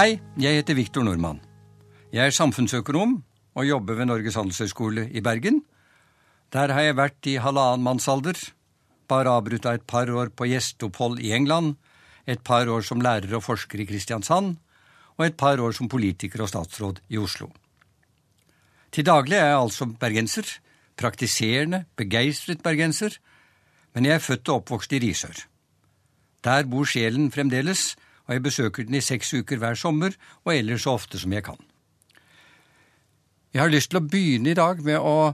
Hei, jeg heter Viktor Nordmann. Jeg er samfunnsøkonom og jobber ved Norges handelshøyskole i Bergen. Der har jeg vært i halvannen mannsalder, bare avbrutt av et par år på gjesteopphold i England, et par år som lærer og forsker i Kristiansand, og et par år som politiker og statsråd i Oslo. Til daglig er jeg altså bergenser, praktiserende, begeistret bergenser, men jeg er født og oppvokst i Risør. Der bor sjelen fremdeles, og jeg besøker den i seks uker hver sommer, og ellers så ofte som jeg kan. Jeg har lyst til å begynne i dag med å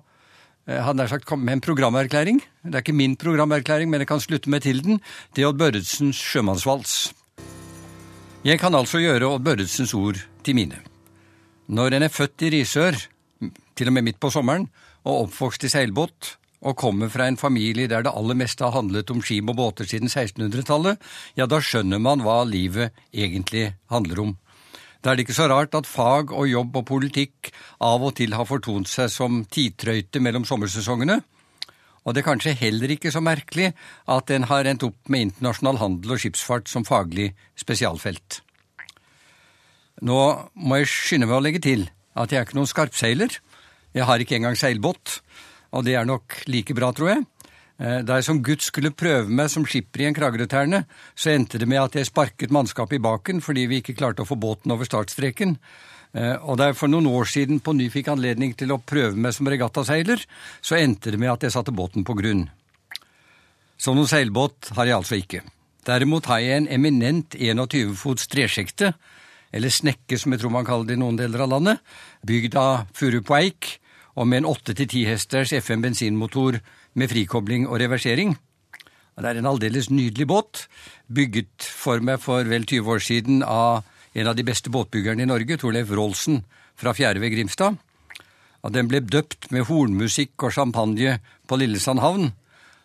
hadde nær sagt med en programerklæring. Det er ikke min programerklæring, men jeg kan slutte meg til den. Det er Odd Børretsens sjømannsvals. Jeg kan altså gjøre Odd Børretsens ord til mine. Når en er født i Risør, til og med midt på sommeren, og oppvokst i seilbåt, og kommer fra en familie der det aller meste har handlet om skip og båter siden 1600-tallet, ja, da skjønner man hva livet egentlig handler om. Da er det ikke så rart at fag og jobb og politikk av og til har fortont seg som tidtrøyte mellom sommersesongene, og det er kanskje heller ikke så merkelig at en har endt opp med internasjonal handel og skipsfart som faglig spesialfelt. Nå må jeg skynde meg å legge til at jeg er ikke noen skarpseiler. Jeg har ikke engang seilbåt, og det er nok like bra, tror jeg. Eh, da jeg som gutt skulle prøve meg som skipper i en Kragerø-terne, så endte det med at jeg sparket mannskapet i baken fordi vi ikke klarte å få båten over startstreken. Eh, og da jeg for noen år siden på ny fikk anledning til å prøve meg som regattaseiler, så endte det med at jeg satte båten på grunn. Så noen seilbåt har jeg altså ikke. Derimot har jeg en eminent 21 fots tresjekte, eller snekke som jeg tror man kaller det i noen deler av landet, bygd av furu på eik, og med en 8-10 hesters FM bensinmotor med frikobling og reversering. Det er en aldeles nydelig båt, bygget for meg for vel 20 år siden av en av de beste båtbyggerne i Norge, Torleif Rolsen fra Fjære Grimstad. Den ble døpt med hornmusikk og champagne på Lillesand havn,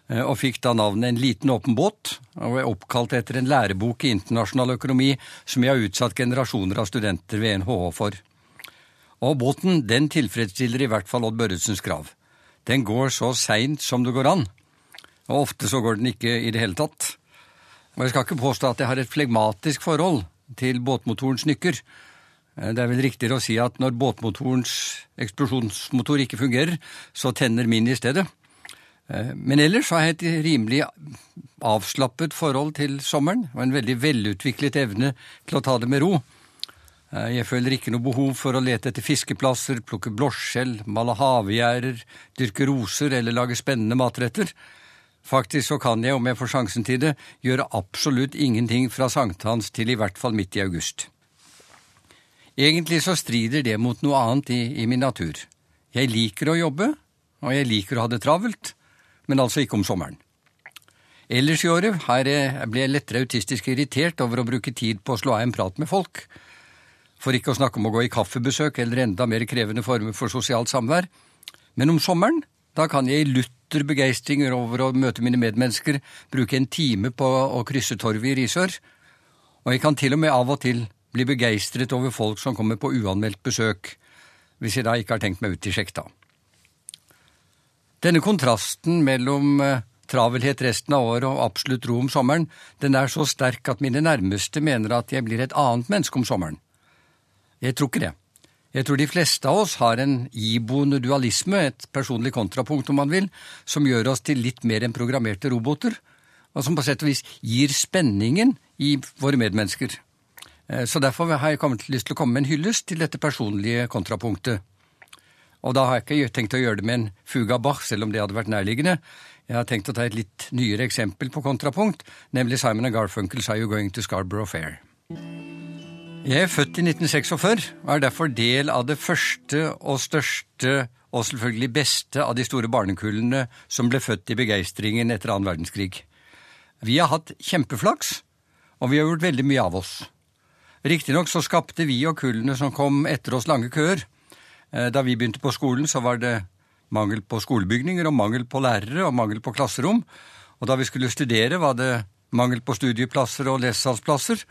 eh, og fikk da navnet En liten åpen båt, og er oppkalt etter en lærebok i internasjonal økonomi som jeg har utsatt generasjoner av studenter ved NHH for. Og båten den tilfredsstiller i hvert fall Odd Børretsens krav. Den går så seint som det går an, og ofte så går den ikke i det hele tatt. Og jeg skal ikke påstå at jeg har et flegmatisk forhold til båtmotorens nykker. Det er vel riktigere å si at når båtmotorens eksplosjonsmotor ikke fungerer, så tenner min i stedet. Men ellers har jeg et rimelig avslappet forhold til sommeren, og en veldig velutviklet evne til å ta det med ro. Eh, jeg føler ikke noe behov for å lete etter fiskeplasser, plukke blåskjell, male havgjerder, dyrke roser eller lage spennende matretter. Faktisk så kan jeg, om jeg får sjansen til det, gjøre absolutt ingenting fra sankthans til i hvert fall midt i august. Egentlig så strider det mot noe annet i, i min natur. Jeg liker å jobbe, og jeg liker å ha det travelt, men altså ikke om sommeren. Ellers i året blir jeg lettere autistisk irritert over å bruke tid på å slå av en prat med folk, for ikke å snakke om å gå i kaffebesøk eller enda mer krevende former for sosialt samvær. Men om sommeren, da kan jeg i lutter begeistring over å møte mine medmennesker bruke en time på å krysse torvet i Risør, og jeg kan til og med av og til bli begeistret over folk som kommer på uanmeldt besøk, hvis jeg da ikke har tenkt meg ut i sjekta. Denne kontrasten mellom eh, travelhet resten av året og absolutt ro om sommeren, den er så sterk at mine nærmeste mener at jeg blir et annet menneske om sommeren. Jeg tror ikke det. Jeg tror de fleste av oss har en iboende dualisme, et personlig kontrapunkt om man vil, som gjør oss til litt mer enn programmerte roboter, og som på sett og vis gir spenningen i våre medmennesker. Eh, så derfor har jeg lyst til å komme med en hyllest til dette personlige kontrapunktet. Og da har jeg ikke tenkt å gjøre det med en fuga Bach, selv om det hadde vært nærliggende. Jeg har tenkt å ta et litt nyere eksempel på kontrapunkt, nemlig Simon Garfunkels Are You Going to Scarborough Fair? Jeg er født i 1946 og er derfor del av det første og største og selvfølgelig beste av de store barnekullene som ble født i begeistringen etter annen verdenskrig. Vi har hatt kjempeflaks, og vi har gjort veldig mye av oss. Riktignok så skapte vi og kullene som kom etter oss, lange køer. Eh, da vi begynte på skolen, så var det mangel på skolebygninger og mangel på lærere og mangel på klasserom. Og da vi skulle studere, var det mangel på studieplasser og lesesalsplasser.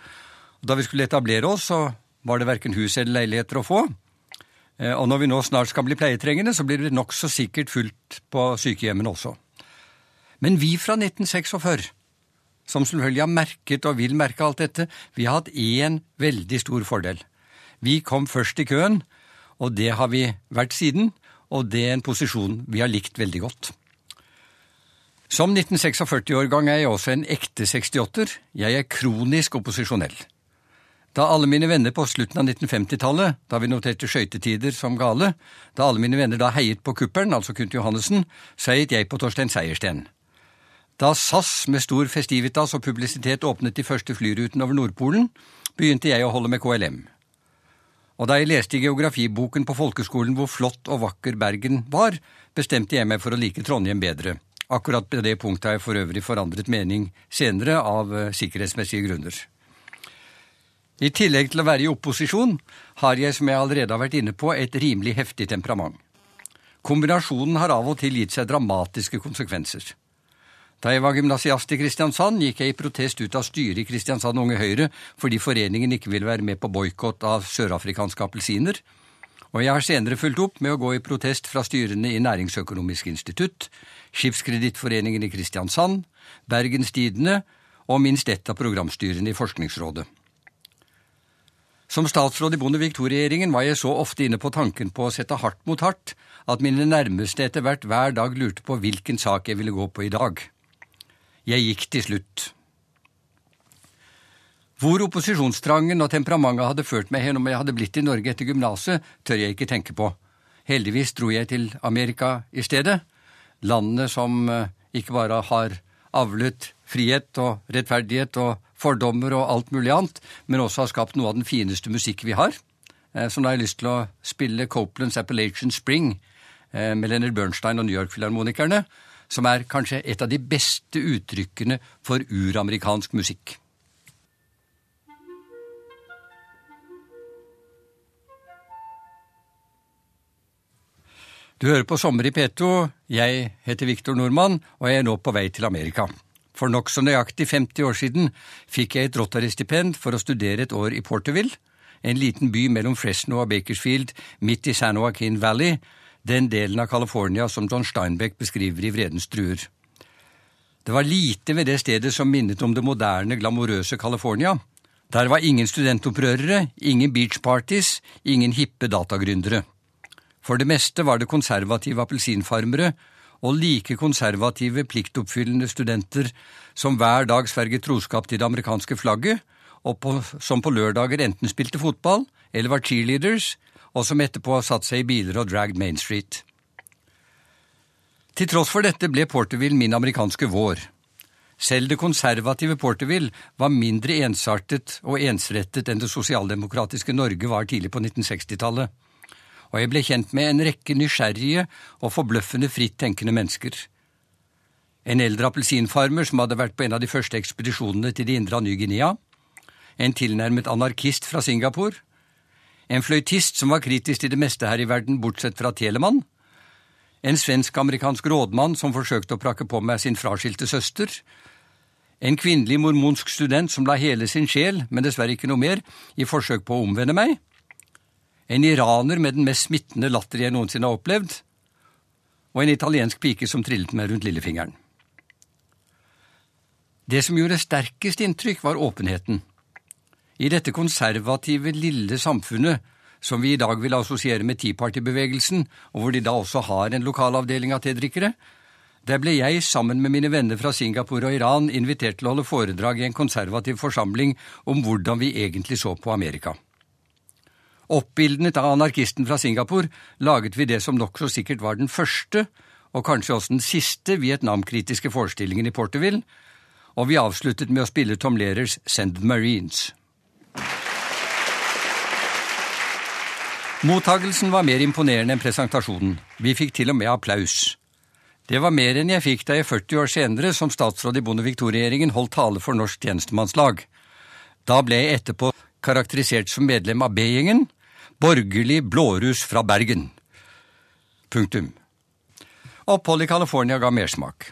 Da vi skulle etablere oss, så var det verken hus eller leiligheter å få. Eh, og når vi nå snart skal bli pleietrengende, så blir det nokså sikkert fullt på sykehjemmene også. Men vi fra 1946 som selvfølgelig har merket og vil merke alt dette, vi har hatt én veldig stor fordel. Vi kom først i køen, og det har vi vært siden, og det er en posisjon vi har likt veldig godt. Som 1946-årgang er jeg også en ekte 68-er. Jeg er kronisk opposisjonell. Da alle mine venner på slutten av 1950-tallet, da vi noterte skøytetider som gale, da alle mine venner da heiet på kuppelen, altså Kunt Johannessen, så heiet jeg på Torstein Seiersten. Da SAS med stor festivitas og publisitet åpnet de første flyrutene over Nordpolen, begynte jeg å holde med KLM. Og da jeg leste i geografiboken på folkeskolen hvor flott og vakker Bergen var, bestemte jeg meg for å like Trondheim bedre. Akkurat på det punktet har jeg for øvrig forandret mening senere av eh, sikkerhetsmessige grunner. I tillegg til å være i opposisjon har jeg, som jeg allerede har vært inne på, et rimelig heftig temperament. Kombinasjonen har av og til gitt seg dramatiske konsekvenser. Da jeg var gymnasiast i Kristiansand, gikk jeg i protest ut av styret i Kristiansand Unge Høyre fordi foreningen ikke ville være med på boikott av sørafrikanske appelsiner, og jeg har senere fulgt opp med å gå i protest fra styrene i Næringsøkonomisk institutt, Skipskredittforeningen i Kristiansand, Bergens Tidende og minst ett av programstyrene i Forskningsrådet. Som statsråd i Bondevik II-regjeringen var jeg så ofte inne på tanken på å sette hardt mot hardt at mine nærmeste etter hvert hver dag lurte på hvilken sak jeg ville gå på i dag. Jeg gikk til slutt. Hvor opposisjonstrangen og temperamentet hadde ført meg hen om jeg hadde blitt i Norge etter gymnaset, tør jeg ikke tenke på. Heldigvis dro jeg til Amerika i stedet, landet som eh, ikke bare har avlet frihet og rettferdighet og fordommer og alt mulig annet, men også har skapt noe av den fineste musikk vi har. Eh, så da har jeg lyst til å spille Copelands Appalachian Spring eh, med Leonard Bernstein og New York-filharmonikerne, som er kanskje et av de beste uttrykkene for uramerikansk musikk. Du hører på Sommer i P2. Jeg heter Viktor Nordmann, og jeg er nå på vei til Amerika. For nokså nøyaktig 50 år siden fikk jeg et Rotary-stipend for å studere et år i Porterville, en liten by mellom Fresno og Bakersfield midt i San Joaquin Valley, den delen av California som John Steinbeck beskriver i Vredens druer. Det var lite ved det stedet som minnet om det moderne, glamorøse California. Der var ingen studentopprørere, ingen beachparties, ingen hippe datagründere. For det meste var det konservative appelsinfarmere og like konservative, pliktoppfyllende studenter som hver dag sverget troskap til det amerikanske flagget, og på, som på lørdager enten spilte fotball eller var cheerleaders, og som etterpå har satt seg i biler og dragged Main Street. Til tross for dette ble Porterville min amerikanske vår. Selv det konservative Porterville var mindre ensartet og ensrettet enn det sosialdemokratiske Norge var tidlig på 1960-tallet og jeg ble kjent med en rekke nysgjerrige og forbløffende fritt tenkende mennesker. En eldre appelsinfarmer som hadde vært på en av de første ekspedisjonene til det indre av Ny-Guinea, en tilnærmet anarkist fra Singapore, en fløytist som var kritisk til det meste her i verden bortsett fra Telemann, en svensk-amerikansk rådmann som forsøkte å prakke på meg sin fraskilte søster, en kvinnelig mormonsk student som la hele sin sjel, men dessverre ikke noe mer, i forsøk på å omvende meg, en iraner med den mest smittende latter jeg noensinne har opplevd, og en italiensk pike som trillet meg rundt lillefingeren. Det som gjorde sterkest inntrykk, var åpenheten. I dette konservative, lille samfunnet, som vi i dag vil assosiere med Tea Party-bevegelsen, og hvor de da også har en lokalavdeling av tedrikkere, der ble jeg, sammen med mine venner fra Singapore og Iran, invitert til å holde foredrag i en konservativ forsamling om hvordan vi egentlig så på Amerika. Oppildnet av anarkisten fra Singapore laget vi det som nokså sikkert var den første, og kanskje også den siste, Vietnamkritiske forestillingen i Porterville, og vi avsluttet med å spille Tom Lehrers Send Marines. Mottagelsen var mer imponerende enn presentasjonen. Vi fikk til og med applaus. Det var mer enn jeg fikk da jeg 40 år senere som statsråd i Bondevik II-regjeringen holdt tale for Norsk tjenestemannslag. Da ble jeg etterpå karakterisert som medlem av B-gjengen, Borgerlig blårus fra Bergen. Punktum. Oppholdet i California ga mersmak.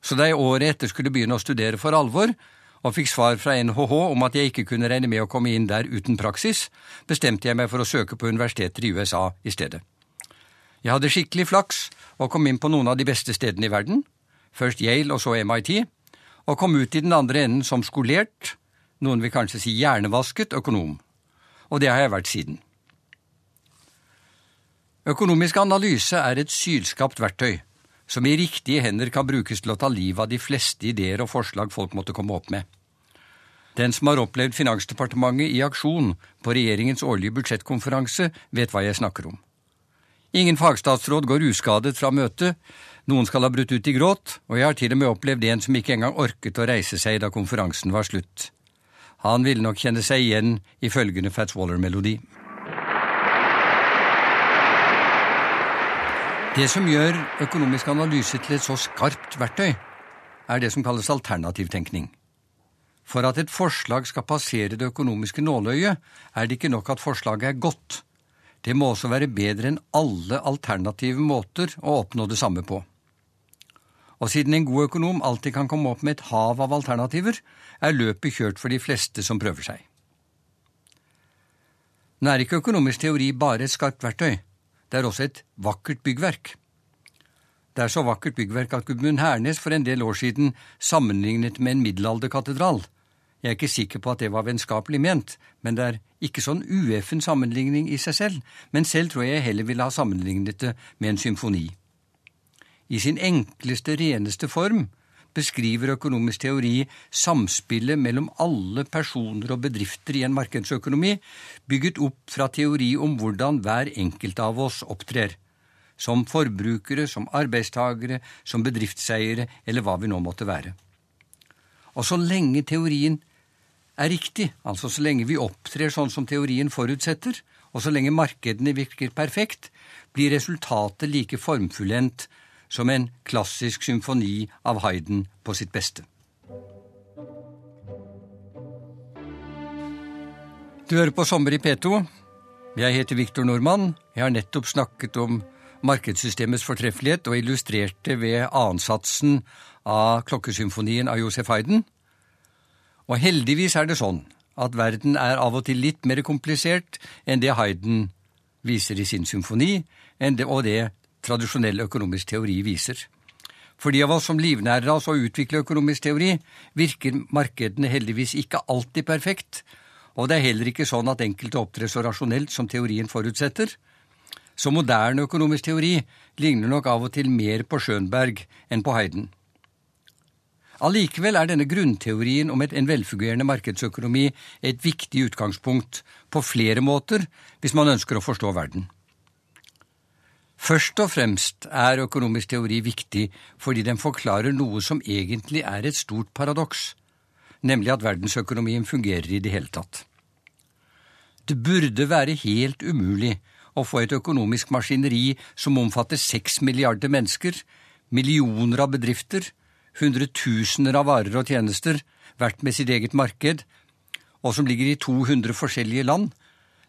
Så da jeg året etter skulle begynne å studere for alvor, og fikk svar fra NHH om at jeg ikke kunne regne med å komme inn der uten praksis, bestemte jeg meg for å søke på universiteter i USA i stedet. Jeg hadde skikkelig flaks og kom inn på noen av de beste stedene i verden, først Yale og så MIT, og kom ut i den andre enden som skolert, noen vil kanskje si hjernevasket, økonom. Og det har jeg vært siden. Økonomisk analyse er et sylskapt verktøy som i riktige hender kan brukes til å ta livet av de fleste ideer og forslag folk måtte komme opp med. Den som har opplevd Finansdepartementet i aksjon på regjeringens årlige budsjettkonferanse, vet hva jeg snakker om. Ingen fagstatsråd går uskadet fra møtet, noen skal ha brutt ut i gråt, og jeg har til og med opplevd en som ikke engang orket å reise seg da konferansen var slutt. Han ville nok kjenne seg igjen i følgende Fats Waller-melodi. Det som gjør økonomisk analyse til et så skarpt verktøy, er det som kalles alternativtenkning. For at et forslag skal passere det økonomiske nåløyet, er det ikke nok at forslaget er godt. Det må også være bedre enn alle alternative måter å oppnå det samme på. Og siden en god økonom alltid kan komme opp med et hav av alternativer, er løpet kjørt for de fleste som prøver seg. Nå er ikke økonomisk teori bare et skarpt verktøy. Det er også et vakkert byggverk. Det er så vakkert byggverk at Gudmund Hernes for en del år siden sammenlignet med en middelalderkatedral. Jeg er ikke sikker på at det var vennskapelig ment, men det er ikke sånn ueffen sammenligning i seg selv, men selv tror jeg heller ville ha sammenlignet det med en symfoni. I sin enkleste, reneste form beskriver økonomisk teori samspillet mellom alle personer og bedrifter i en markedsøkonomi, bygget opp fra teori om hvordan hver enkelt av oss opptrer. Som forbrukere, som arbeidstagere, som bedriftseiere, eller hva vi nå måtte være. Og så lenge teorien er riktig, altså så lenge vi opptrer sånn som teorien forutsetter, og så lenge markedene virker perfekt, blir resultatet like formfullendt som en klassisk symfoni av Hayden på sitt beste. Du hører på Sommer i P2. Jeg heter Viktor Nordmann. Jeg har nettopp snakket om markedssystemets fortreffelighet og illustrert det ved ansatsen av Klokkesymfonien av Josef Hayden. Og heldigvis er det sånn at verden er av og til litt mer komplisert enn det Hayden viser i sin symfoni, og det tradisjonell økonomisk teori viser. For de av oss som livnærer oss og utvikler økonomisk teori, virker markedene heldigvis ikke alltid perfekt, og det er heller ikke sånn at enkelte opptrer så rasjonelt som teorien forutsetter. Så moderne økonomisk teori ligner nok av og til mer på Schönberg enn på Heiden. Allikevel er denne grunnteorien om et, en velfungerende markedsøkonomi et viktig utgangspunkt på flere måter hvis man ønsker å forstå verden. Først og fremst er økonomisk teori viktig fordi den forklarer noe som egentlig er et stort paradoks, nemlig at verdensøkonomien fungerer i det hele tatt. Det burde være helt umulig å få et økonomisk maskineri som omfatter seks milliarder mennesker, millioner av bedrifter, hundretusener av varer og tjenester, hvert med sitt eget marked, og som ligger i 200 forskjellige land,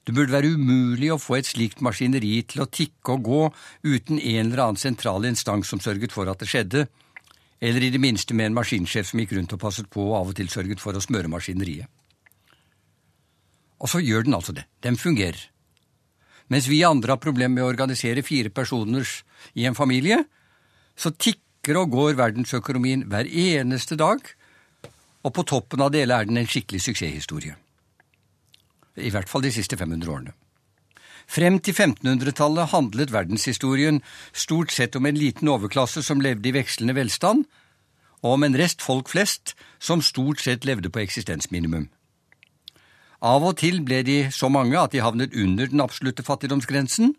det burde være umulig å få et slikt maskineri til å tikke og gå uten en eller annen sentral instans som sørget for at det skjedde, eller i det minste med en maskinsjef som gikk rundt og passet på og av og til sørget for å smøre maskineriet. Og så gjør den altså det. Den fungerer. Mens vi andre har problemer med å organisere fire personers i en familie, så tikker og går verdensøkonomien hver eneste dag, og på toppen av det hele er den en skikkelig suksesshistorie i hvert fall de siste 500 årene. Frem til 1500-tallet handlet verdenshistorien stort sett om en liten overklasse som levde i vekslende velstand, og om en rest folk flest som stort sett levde på eksistensminimum. Av og til ble de så mange at de havnet under den absolutte fattigdomsgrensen.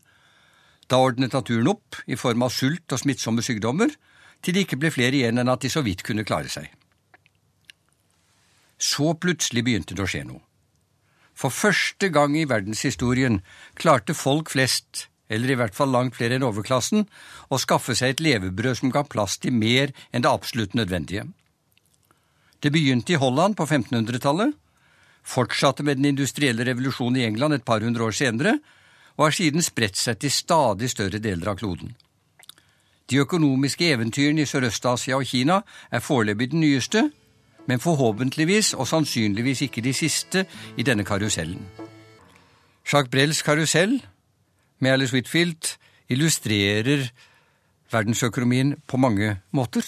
Da ordnet naturen opp i form av sult og smittsomme sykdommer, til det ikke ble flere igjen enn at de så vidt kunne klare seg. Så plutselig begynte det å skje noe. For første gang i verdenshistorien klarte folk flest, eller i hvert fall langt flere enn overklassen, å skaffe seg et levebrød som ga plass til mer enn det absolutt nødvendige. Det begynte i Holland på 1500-tallet, fortsatte med den industrielle revolusjonen i England et par hundre år senere, og har siden spredt seg til stadig større deler av kloden. De økonomiske eventyrene i Sørøst-Asia og Kina er foreløpig den nyeste, men forhåpentligvis og sannsynligvis ikke de siste i denne karusellen. Jacques Brels karusell med Alice Whitfield illustrerer verdensøkonomien på mange måter.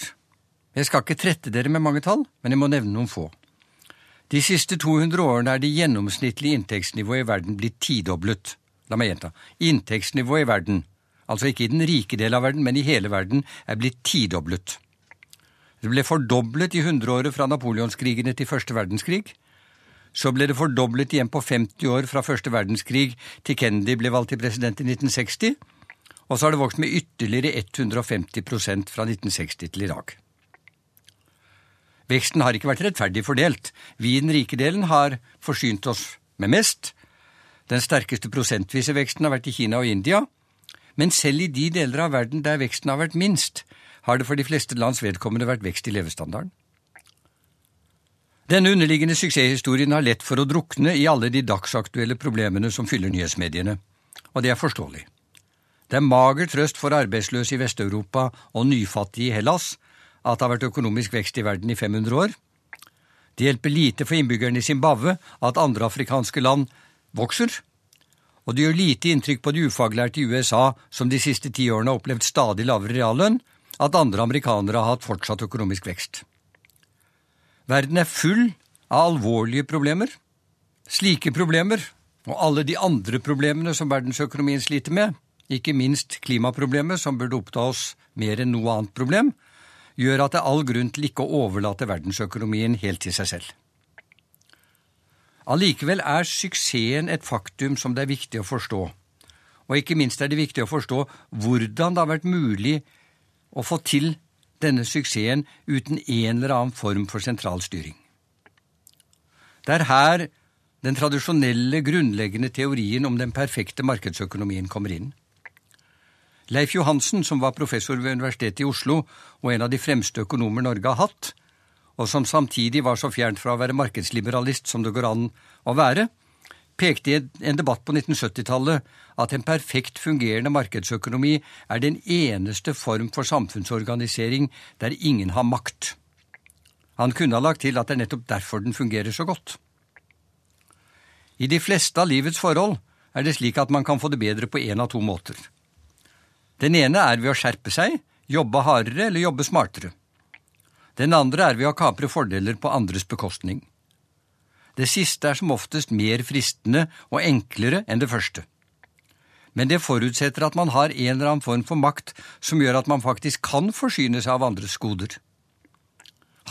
Jeg skal ikke trette dere med mange tall, men jeg må nevne noen få. De siste 200 årene er det gjennomsnittlige inntektsnivået i verden blitt tidoblet. La meg gjenta. Inntektsnivået i verden, altså ikke i den rike del av verden, men i hele verden, er blitt tidoblet. Det ble fordoblet i hundreåret fra napoleonskrigene til første verdenskrig. Så ble det fordoblet igjen på 50 år fra første verdenskrig til Kennedy ble valgt til president i 1960, og så har det vokst med ytterligere 150% fra 1960 til i dag. Veksten har ikke vært rettferdig fordelt. Vi i den rike delen har forsynt oss med mest. Den sterkeste prosentvise veksten har vært i Kina og India. Men selv i de deler av verden der veksten har vært minst, har det for de fleste lands vedkommende vært vekst i levestandarden. Denne underliggende suksesshistorien har lett for å drukne i alle de dagsaktuelle problemene som fyller nyhetsmediene, og det er forståelig. Det er mager trøst for arbeidsløse i Vest-Europa og nyfattige i Hellas at det har vært økonomisk vekst i verden i 500 år. Det hjelper lite for innbyggerne i Zimbabwe at andre afrikanske land vokser. Og det gjør lite inntrykk på de ufaglærte i USA, som de siste ti årene har opplevd stadig lavere reallønn, at andre amerikanere har hatt fortsatt økonomisk vekst. Verden er full av alvorlige problemer. Slike problemer, og alle de andre problemene som verdensøkonomien sliter med, ikke minst klimaproblemet, som burde oppta oss mer enn noe annet problem, gjør at det er all grunn til ikke å overlate verdensøkonomien helt til seg selv. Allikevel er suksessen et faktum som det er viktig å forstå, og ikke minst er det viktig å forstå hvordan det har vært mulig å få til denne suksessen uten en eller annen form for sentral styring. Det er her den tradisjonelle, grunnleggende teorien om den perfekte markedsøkonomien kommer inn. Leif Johansen, som var professor ved Universitetet i Oslo og en av de fremste økonomer Norge har hatt, og som samtidig var så fjernt fra å være markedsliberalist som det går an å være, pekte i en debatt på 1970-tallet at en perfekt fungerende markedsøkonomi er den eneste form for samfunnsorganisering der ingen har makt. Han kunne ha lagt til at det er nettopp derfor den fungerer så godt. I de fleste av livets forhold er det slik at man kan få det bedre på én av to måter. Den ene er ved å skjerpe seg, jobbe hardere eller jobbe smartere. Den andre er ved å kapre fordeler på andres bekostning. Det siste er som oftest mer fristende og enklere enn det første. Men det forutsetter at man har en eller annen form for makt som gjør at man faktisk kan forsyne seg av andres goder.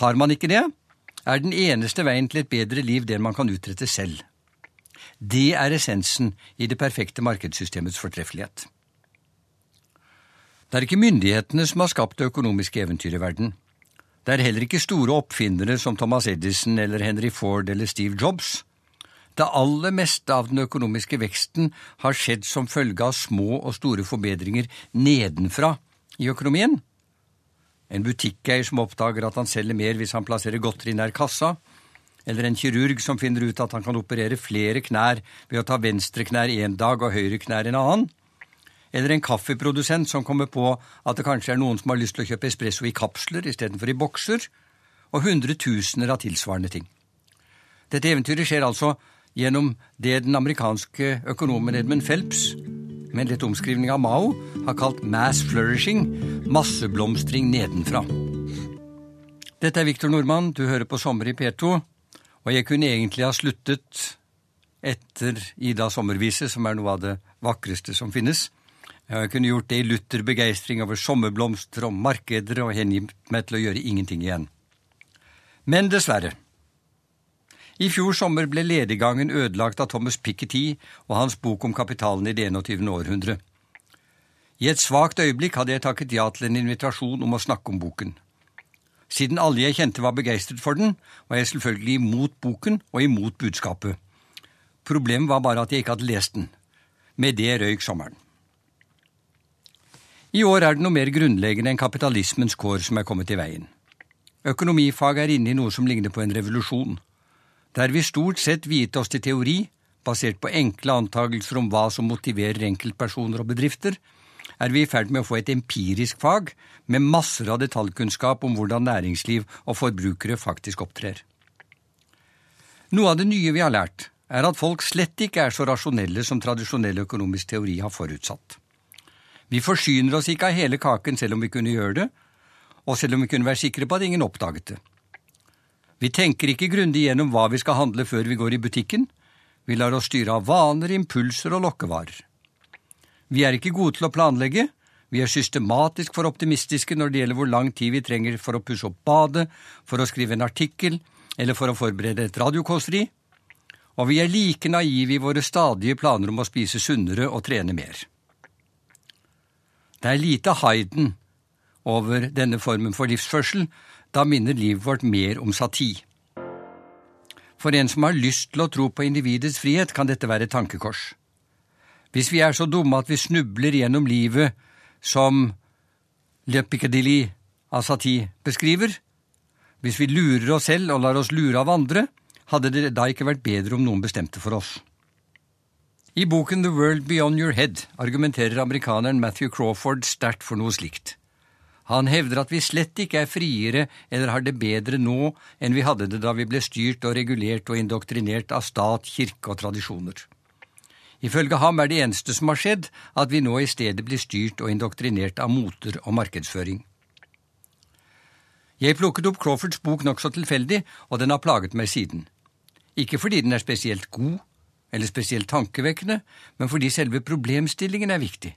Har man ikke det, er den eneste veien til et bedre liv den man kan utrette selv. Det er essensen i det perfekte markedssystemets fortreffelighet. Det er ikke myndighetene som har skapt det økonomiske eventyret i verden. Det er heller ikke store oppfinnere som Thomas Edison eller Henry Ford eller Steve Jobs. Det aller meste av den økonomiske veksten har skjedd som følge av små og store forbedringer nedenfra i økonomien. En butikkeier som oppdager at han selger mer hvis han plasserer godteri nær kassa, eller en kirurg som finner ut at han kan operere flere knær ved å ta venstre knær én dag og høyre knær en annen eller en kaffeprodusent som kommer på at det kanskje er noen som har lyst til å kjøpe espresso i kapsler istedenfor i bokser, og hundretusener av tilsvarende ting. Dette eventyret skjer altså gjennom det den amerikanske økonomen Edmund Phelps, med en lett omskrivning av Mao, har kalt mass flourishing, masseblomstring nedenfra. Dette er Viktor Nordmann, du hører på Sommer i P2, og jeg kunne egentlig ha sluttet etter Ida sommervise, som er noe av det vakreste som finnes. Jeg kunne gjort det i lutter begeistring over sommerblomster og markeder og hengitt meg til å gjøre ingenting igjen. Men dessverre. I fjor sommer ble lediggangen ødelagt av Thomas Piketty og hans bok om kapitalen i det 21. århundre. I et svakt øyeblikk hadde jeg takket ja til en invitasjon om å snakke om boken. Siden alle jeg kjente var begeistret for den, var jeg selvfølgelig imot boken og imot budskapet. Problemet var bare at jeg ikke hadde lest den. Med det røyk sommeren. I år er det noe mer grunnleggende enn kapitalismens kår som er kommet i veien. Økonomifaget er inne i noe som ligner på en revolusjon. Der vi stort sett viet oss til teori, basert på enkle antagelser om hva som motiverer enkeltpersoner og bedrifter, er vi i ferd med å få et empirisk fag med masser av detaljkunnskap om hvordan næringsliv og forbrukere faktisk opptrer. Noe av det nye vi har lært, er at folk slett ikke er så rasjonelle som tradisjonell økonomisk teori har forutsatt. Vi forsyner oss ikke av hele kaken selv om vi kunne gjøre det, og selv om vi kunne være sikre på at ingen oppdaget det. Vi tenker ikke grundig gjennom hva vi skal handle før vi går i butikken, vi lar oss styre av vaner, impulser og lokkevarer. Vi er ikke gode til å planlegge, vi er systematisk for optimistiske når det gjelder hvor lang tid vi trenger for å pusse opp badet, for å skrive en artikkel eller for å forberede et radiokåseri, og vi er like naive i våre stadige planer om å spise sunnere og trene mer. Det er lite Hayden over denne formen for livsførsel, da minner livet vårt mer om sati. For en som har lyst til å tro på individets frihet, kan dette være et tankekors. Hvis vi er så dumme at vi snubler gjennom livet som Le Piccadilly av Sati beskriver, hvis vi lurer oss selv og lar oss lure av andre, hadde det da ikke vært bedre om noen bestemte for oss? I boken The World Beyond Your Head argumenterer amerikaneren Matthew Crawford sterkt for noe slikt. Han hevder at vi slett ikke er friere eller har det bedre nå enn vi hadde det da vi ble styrt og regulert og indoktrinert av stat, kirke og tradisjoner. Ifølge ham er det eneste som har skjedd, at vi nå i stedet blir styrt og indoktrinert av moter og markedsføring. Jeg plukket opp Crawfords bok nokså tilfeldig, og den har plaget meg siden. Ikke fordi den er spesielt god eller spesielt tankevekkende, men fordi selve problemstillingen er viktig.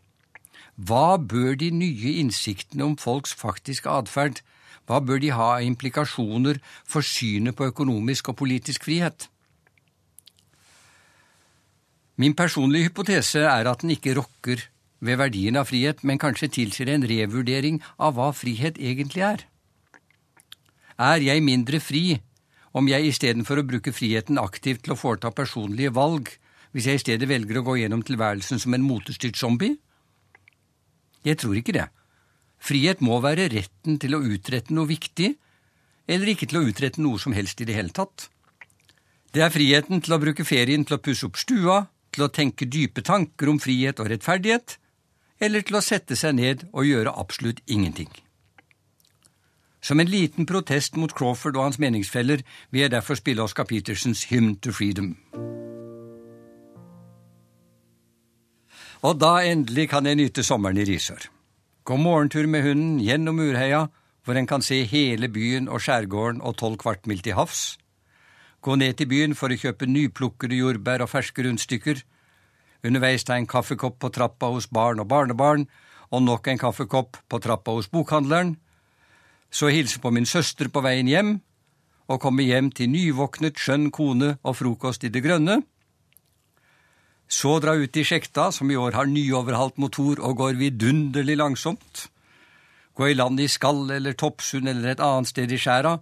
Hva bør de nye innsiktene om folks faktiske atferd, hva bør de ha av implikasjoner for synet på økonomisk og politisk frihet? Min personlige hypotese er at den ikke rokker ved verdien av frihet, men kanskje tilsier en revurdering av hva frihet egentlig er. Er jeg mindre fri om jeg istedenfor å bruke friheten aktivt til å foreta personlige valg, hvis jeg i stedet velger å gå gjennom tilværelsen som en motestyrt zombie? Jeg tror ikke det. Frihet må være retten til å utrette noe viktig, eller ikke til å utrette noe som helst i det hele tatt. Det er friheten til å bruke ferien til å pusse opp stua, til å tenke dype tanker om frihet og rettferdighet, eller til å sette seg ned og gjøre absolutt ingenting. Som en liten protest mot Crawford og hans meningsfeller vil jeg derfor spille Oscar Petersens Hymn to Freedom. Og da endelig kan jeg nyte sommeren i Risør. Gå morgentur med hunden gjennom Murheia, hvor en kan se hele byen og skjærgården og tolv kvartmil til havs. Gå ned til byen for å kjøpe nyplukkede jordbær og ferske rundstykker. Underveis ta en kaffekopp på trappa hos barn og barnebarn, og nok en kaffekopp på trappa hos bokhandleren så hilse på min søster på veien hjem, og komme hjem til nyvåknet, skjønn kone og frokost i det grønne. Så dra ut i sjekta, som i år har nyoverhalt motor og går vidunderlig langsomt. Gå i land i Skall eller Toppsund eller et annet sted i skjæra,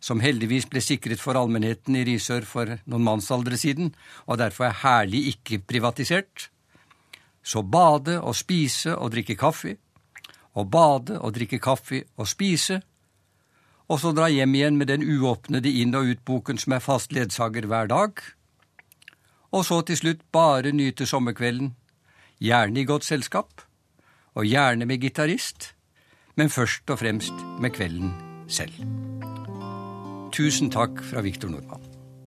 som heldigvis ble sikret for allmennheten i Risør for noen mannsaldre siden, og derfor er herlig ikke privatisert. Så bade og spise og drikke kaffe, og bade og drikke kaffe og spise, og så dra hjem igjen med den uåpnede inn- og utboken som er fast ledsager hver dag, og så til slutt bare nyte sommerkvelden, gjerne i godt selskap, og gjerne med gitarist, men først og fremst med kvelden selv. Tusen takk fra Viktor Nordmann.